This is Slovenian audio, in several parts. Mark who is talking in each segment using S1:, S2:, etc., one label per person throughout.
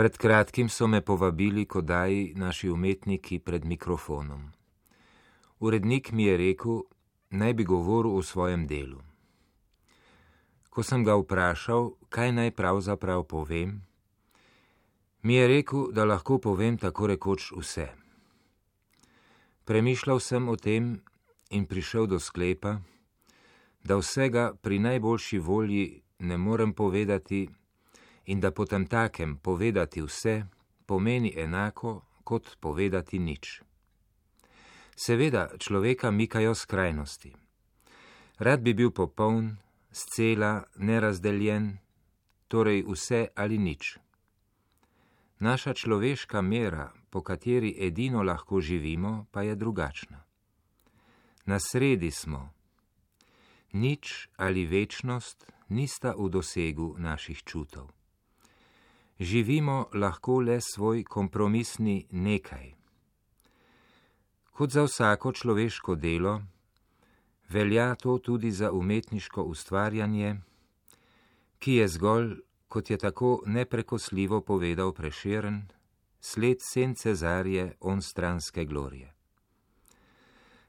S1: Pred kratkim so me povabili, ko daji naši umetniki pred mikrofonom. Urednik mi je rekel, naj bi govoril o svojem delu. Ko sem ga vprašal, kaj naj pravzaprav povem, mi je rekel, da lahko povem tako rekoč vse. Premišljal sem o tem in prišel do sklepa, da vsega pri najboljši volji ne morem povedati in da potem takem povedati vse pomeni enako kot povedati nič. Seveda človeka mikajo skrajnosti. Rad bi bil popoln, scela, nerazdeljen, torej vse ali nič. Naša človeška mera, po kateri edino lahko živimo, pa je drugačna. Na sredi smo. Nič ali večnost nista v dosegu naših čutov živimo lahko le svoj kompromisni nekaj. Kot za vsako človeško delo, velja to tudi za umetniško ustvarjanje, ki je zgolj, kot je tako neprekosljivo povedal Preširen, sled sen Cezarje on stranske glorije.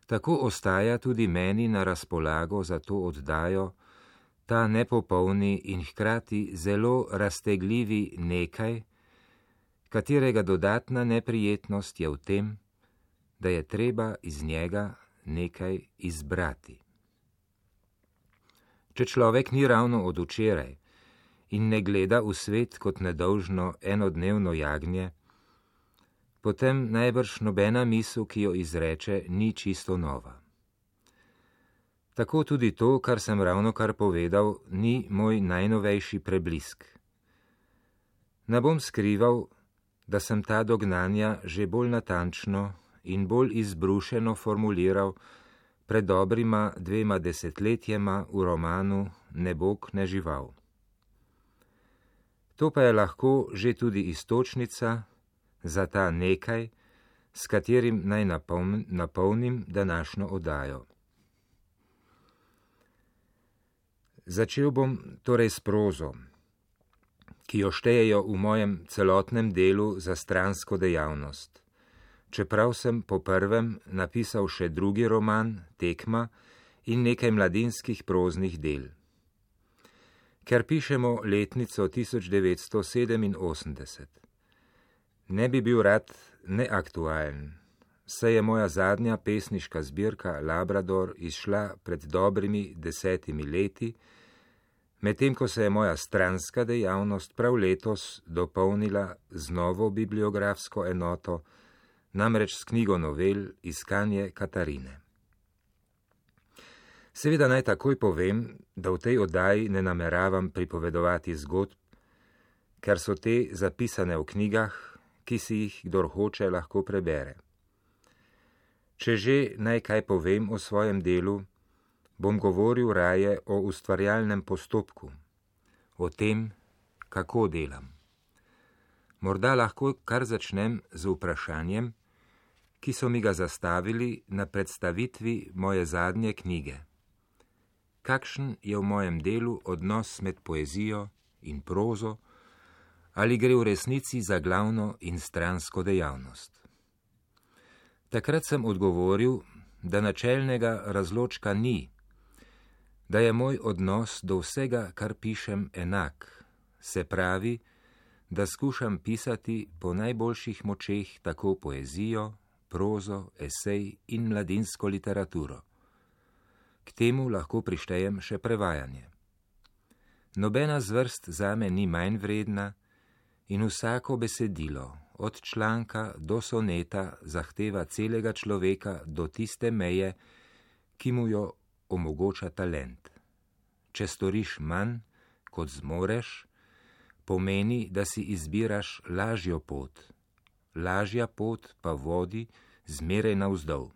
S1: Tako ostaja tudi meni na razpolago za to oddajo, ta nepopolni in hkrati zelo raztegljivi nekaj, katerega dodatna neprijetnost je v tem, da je treba iz njega nekaj izbrati. Če človek ni ravno od včeraj in ne gleda v svet kot nedolžno enodnevno jagnje, potem najbrž nobena misel, ki jo izreče, ni čisto nova. Tako tudi to, kar sem ravno kar povedal, ni moj najnovejši preblisk. Ne bom skrival, da sem ta dognanja že bolj natančno in bolj izbrušeno formuliral pred dobrima dvema desetletjema v romanu Ne bog ne žival. To pa je lahko že tudi istočnica za ta nekaj, s katerim naj napolnim današnjo oddajo. Začel bom torej s prozo, ki jo štejejo v mojem celotnem delu za stransko dejavnost. Čeprav sem po prvem napisal še drugi roman, Tekma in nekaj mladinskih proznih del. Ker pišemo letnico 1987. Ne bi bil rad neaktualen, saj je moja zadnja pesniška zbirka Labrador izšla pred dobrimi desetimi leti, medtem ko se je moja stranska dejavnost prav letos dopolnila z novo bibliografsko enoto, namreč s knjigo novel Iskanje Katarine. Seveda naj takoj povem, da v tej oddaji ne nameravam pripovedovati zgodb, ker so te zapisane v knjigah, ki si jih kdor hoče lahko prebere. Če že naj kaj povem o svojem delu, bom govoril raje o ustvarjalnem postopku, o tem, kako delam. Morda lahko kar začnem z vprašanjem, ki so mi ga zastavili na predstavitvi moje zadnje knjige. Kakšen je v mojem delu odnos med poezijo in prozo, ali gre v resnici za glavno in stransko dejavnost? Takrat sem odgovoril, da načelnega razločka ni, da je moj odnos do vsega, kar pišem, enak, se pravi, da skušam pisati po najboljših močeh tako poezijo, prozo, esej in mladinsko literaturo. K temu lahko prištejem še prevajanje. Nobena zvrst zame ni manj vredna in vsako besedilo, od članka do soneta, zahteva celega človeka do tiste meje, ki mu jo omogoča talent. Če storiš manj, kot zmoreš, pomeni, da si izbiraš lažjo pot, lažja pot pa vodi zmeraj navzdol.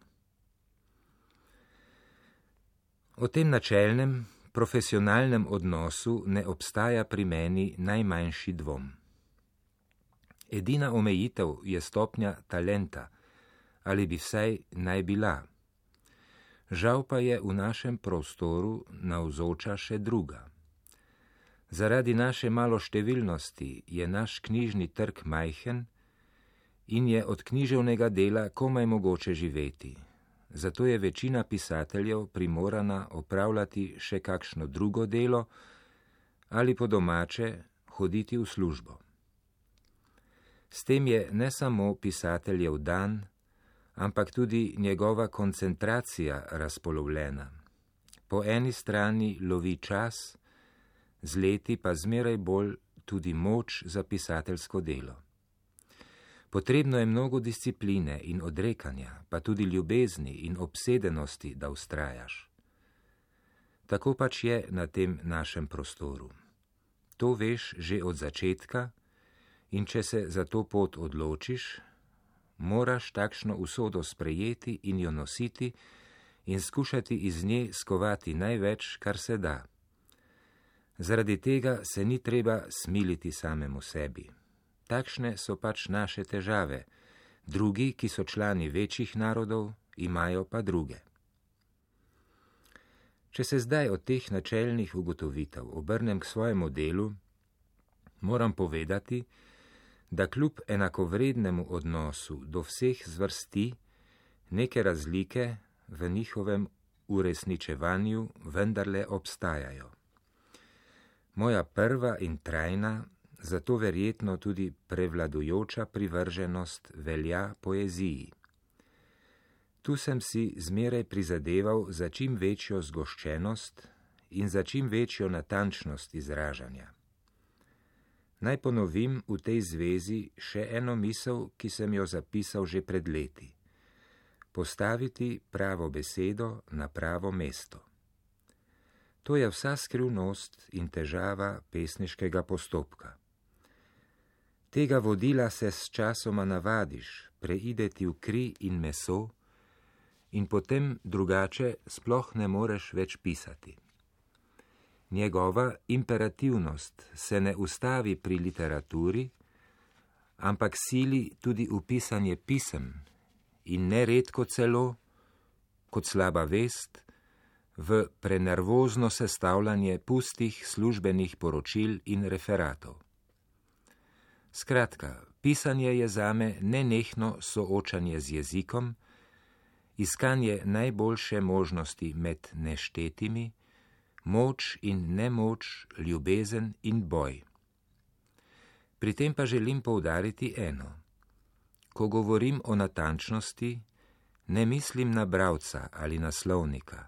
S1: O tem načelnem, profesionalnem odnosu ne obstaja pri meni najmanjši dvom. Edina omejitev je stopnja talenta, ali bi vsaj naj bila žal pa je v našem prostoru navzoča še druga. Zaradi naše maloštevilnosti je naš knjižni trg majhen in je od književnega dela komaj mogoče živeti. Zato je večina pisateljev primorana opravljati še kakšno drugo delo ali po domače hoditi v službo. S tem je ne samo pisateljev dan, ampak tudi njegova koncentracija razpolovljena. Po eni strani lovi čas, z leti pa zmeraj bolj tudi moč za pisateljsko delo. Potrebno je mnogo discipline in odrekanja, pa tudi ljubezni in obsedenosti, da ustrajaš. Tako pač je na tem našem prostoru. To veš že od začetka in če se za to pot odločiš, moraš takšno usodo sprejeti in jo nositi in skušati iz nje skovati največ, kar se da. Zaradi tega se ni treba smiliti samemu sebi. Takšne so pač naše težave, drugi, ki so člani večjih narodov, imajo pa druge. Če se zdaj od teh načelnih ugotovitev obrnem k svojemu delu, moram povedati, da kljub enakovrednemu odnosu do vseh zvrsti, neke razlike v njihovem uresničevanju vendarle obstajajo. Moja prva in trajna, zato verjetno tudi prevladujoča privrženost velja poeziji. Tu sem si zmeraj prizadeval za čim večjo zgoščenost in za čim večjo natančnost izražanja. Naj ponovim v tej zvezi še eno misel, ki sem jo zapisal že pred leti. Postaviti pravo besedo na pravo mesto. To je vsa skrivnost in težava pesniškega postopka. Tega vodila se s časoma navadiš, preideti v kri in meso, in potem drugače sploh ne moreš več pisati njegova imperativnost se ne ustavi pri literaturi, ampak sili tudi v pisanje pisem in neredko celo, kot slaba vest, v prenervozno sestavljanje pustih službenih poročil in referatov. Skratka, pisanje je zame nenehno soočanje z jezikom, iskanje najboljše možnosti med neštetimi, moč in nemoč, ljubezen in boj. Pri tem pa želim poudariti eno. Ko govorim o natančnosti, ne mislim na bravca ali naslovnika,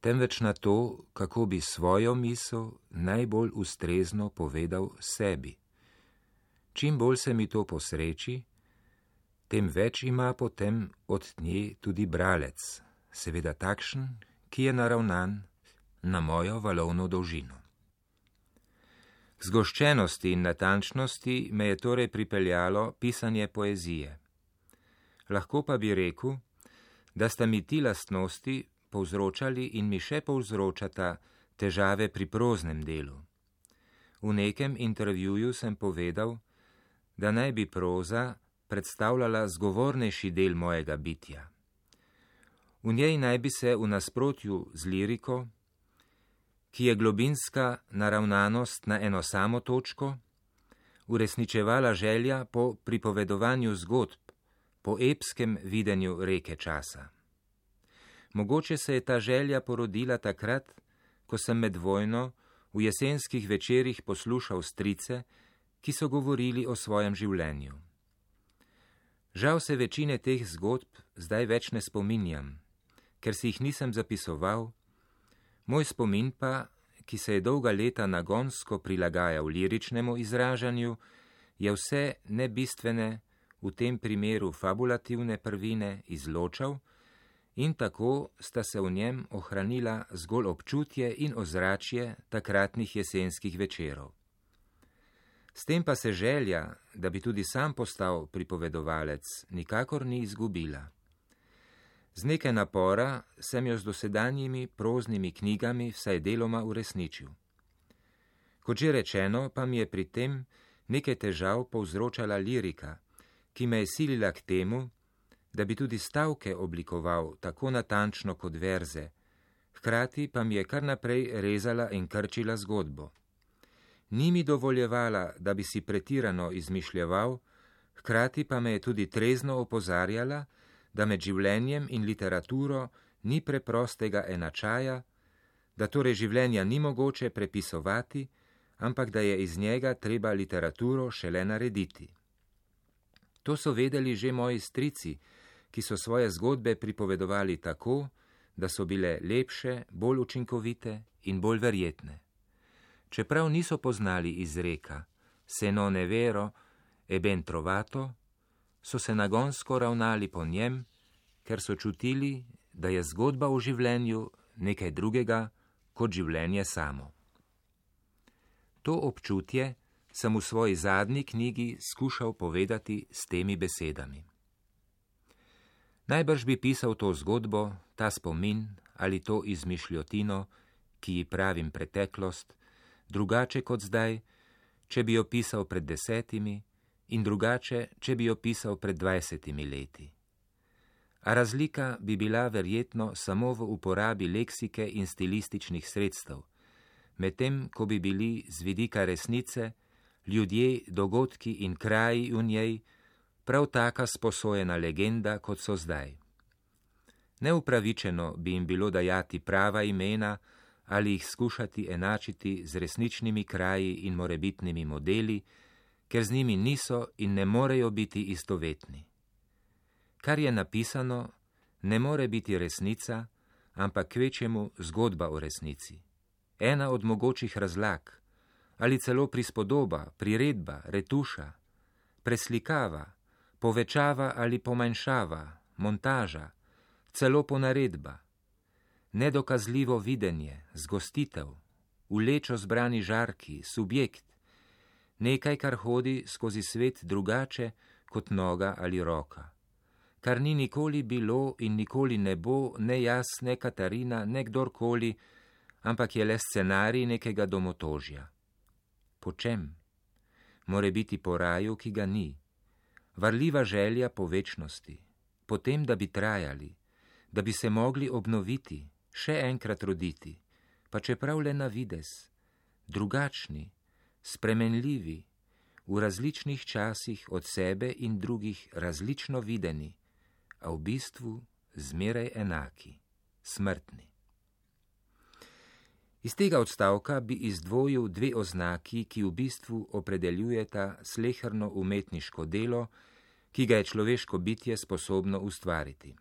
S1: temveč na to, kako bi svojo misel najbolj ustrezno povedal sebi. Čim bolj se mi to posreči, tem več ima potem od nje tudi bralec, seveda takšen, ki je naravnan na mojo valovno dolžino. Zgoščenosti in natančnosti me je torej pripeljalo pisanje poezije. Lahko pa bi rekel, da sta mi ti lastnosti povzročali in mi še povzročata težave pri proznem delu. V nekem intervjuju sem povedal, da naj bi proza predstavljala zgovornejši del mojega bitja. V njej naj bi se v nasprotju z liriko ki je globinska naravnanost na eno samo točko, uresničevala želja po pripovedovanju zgodb, po epskem videnju reke časa. Mogoče se je ta želja porodila takrat, ko sem med vojno v jesenskih večerjih poslušal strice, ki so govorili o svojem življenju. Žal se večine teh zgodb zdaj več ne spominjam, ker si jih nisem zapisoval, Moj spomin pa, ki se je dolga leta nagonsko prilagajal liričnemu izražanju, je vse nebistvene, v tem primeru fabulativne prvine, izločal in tako sta se v njem ohranila zgolj občutje in ozračje takratnih jesenskih večerov. S tem pa se želja, da bi tudi sam postal pripovedovalec, nikakor ni izgubila. Z nekaj napora sem jo z dosedanjimi proznimi knjigami vsaj deloma uresničil. Kot že rečeno, pa mi je pri tem nekaj težav povzročala lirika, ki me je silila k temu, da bi tudi stavke oblikoval tako natančno kot verze, hkrati pa mi je kar naprej rezala in krčila zgodbo. ni mi dovoljevala, da bi si pretirano izmišljeval, hkrati pa me je tudi trezno opozarjala, da med življenjem in literaturo ni preprostega enačaja, da torej življenja ni mogoče prepisovati, ampak da je iz njega treba literaturo šele narediti. To so vedeli že moji strici, ki so svoje zgodbe pripovedovali tako, da so bile lepše, bolj učinkovite in bolj verjetne. Čeprav niso poznali izreka se no ne vero, eben trovato, so se nagonsko ravnali po njem, ker so čutili, da je zgodba o življenju nekaj drugega kot življenje samo. To občutje sem v svoji zadnji knjigi skušal povedati s temi besedami. Najbrž bi pisal to zgodbo, ta spomin ali to izmišljotino, ki ji pravim preteklost, drugače kot zdaj, če bi jo pisal pred desetimi in drugače, če bi jo pisal pred dvajsetimi leti. A razlika bi bila verjetno samo v uporabi leksike in stilističnih sredstev medtem ko bi bili z vidika resnice ljudje, dogodki in kraji v njej prav taka sposojena legenda, kot so zdaj. Neupravičeno bi jim bilo dajati prava imena ali jih skušati enačiti z resničnimi kraji in morebitnimi modeli, ker z njimi niso in ne morejo biti istovetni. Kar je napisano, ne more biti resnica, ampak kvečemu zgodba o resnici ena od mogočih razlag, ali celo prispodoba, priredba, retuša, preslikava, povečava ali pomanjšava, montaža, celo ponaredba, nedokazljivo videnje, zgostitev, ulečo zbrani žarki, subjekt, nekaj, kar hodi skozi svet drugače kot noga ali roka. Kar ni nikoli bilo in nikoli ne bo, ne jaz, ne Katarina, ne kdorkoli, ampak je le scenarij nekega domotožja. Po čem? More biti po raju, ki ga ni, varljiva želja po večnosti, potem, da bi trajali, da bi se mogli obnoviti, še enkrat roditi, pa čeprav le na vides, drugačni, spremenljivi, v različnih časih od sebe in drugih različno videni, a v bistvu zmeraj enaki, smrtni. Iz tega odstavka bi izdvojil dve oznaki, ki v bistvu opredeljujeta sleherno umetniško delo, ki ga je človeško bitje sposobno ustvariti.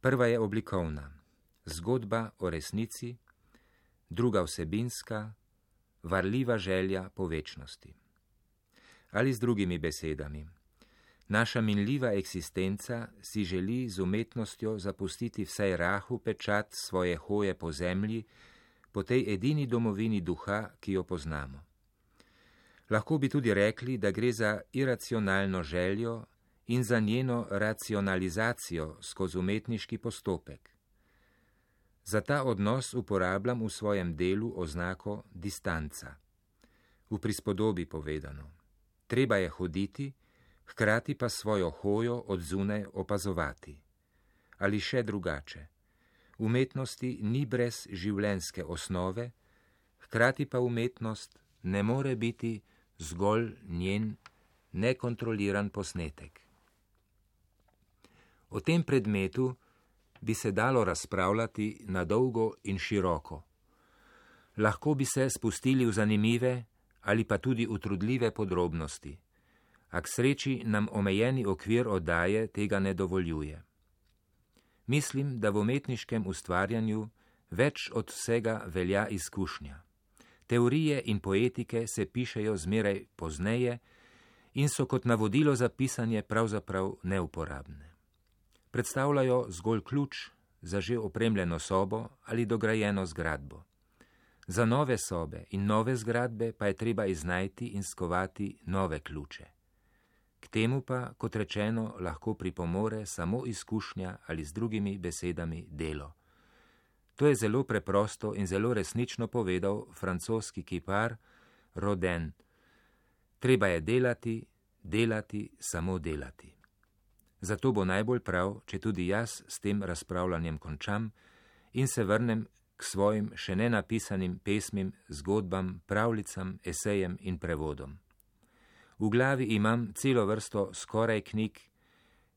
S1: Prva je oblikovna, zgodba o resnici, druga vsebinska, varljiva želja po večnosti. Ali z drugimi besedami, naša minljiva eksistenca si želi z umetnostjo zapustiti vsaj rahu pečat svoje hoje po zemlji, po tej edini domovini duha, ki jo poznamo. Lahko bi tudi rekli, da gre za iracionalno željo in za njeno racionalizacijo skozi umetniški postopek. Za ta odnos uporabljam v svojem delu oznako distanca. V prispodobi povedano, treba je hoditi, hkrati pa svojo hojo od zune opazovati. Ali še drugače umetnosti ni brez življenske osnove, hkrati pa umetnost ne more biti zgolj njen nekontroliran posnetek. O tem predmetu bi se dalo razpravljati na dolgo in široko. Lahko bi se spustili v zanimive ali pa tudi utrudljive podrobnosti, a k sreči nam omejeni okvir oddaje tega ne dovoljuje. Mislim, da v umetniškem ustvarjanju več od vsega velja izkušnja. Teorije in poetike se pišejo zmeraj pozneje in so kot navodilo za pisanje pravzaprav neuporabne. Predstavljajo zgolj ključ za že opremljeno sobo ali dograjeno zgradbo. Za nove sobe in nove zgradbe pa je treba iznajti in skovati nove ključe. K temu pa, kot rečeno, lahko pripomore samo izkušnja ali z drugimi besedami delo. To je zelo preprosto in zelo resnično povedal francoski kipar Roden. Treba je delati, delati, samo delati. Zato bo najbolj prav, če tudi jaz s tem razpravljanjem končam in se vrnem k svojim še ne napisanim pesmim, zgodbam, pravljicam, esejem in prevodom. V glavi imam celo vrsto skoraj knjig,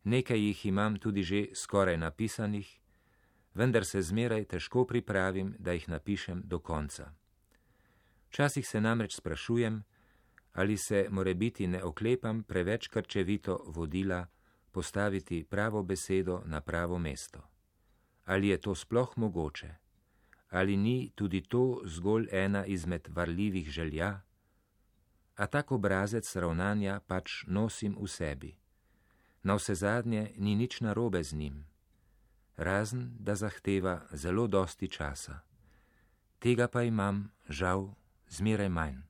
S1: nekaj jih imam tudi že skoraj napisanih, vendar se zmeraj težko pripravim, da jih napišem do konca. Včasih se namreč sprašujem, ali se more biti ne oklepam preveč krčevito vodila postaviti pravo besedo na pravo mesto. Ali je to sploh mogoče? Ali ni tudi to zgolj ena izmed varljivih želja? A tak obrazec ravnanja pač nosim v sebi. Na vse zadnje ni nič narobe z njim, razen da zahteva zelo dosti časa. Tega pa imam, žal, zmeraj manj.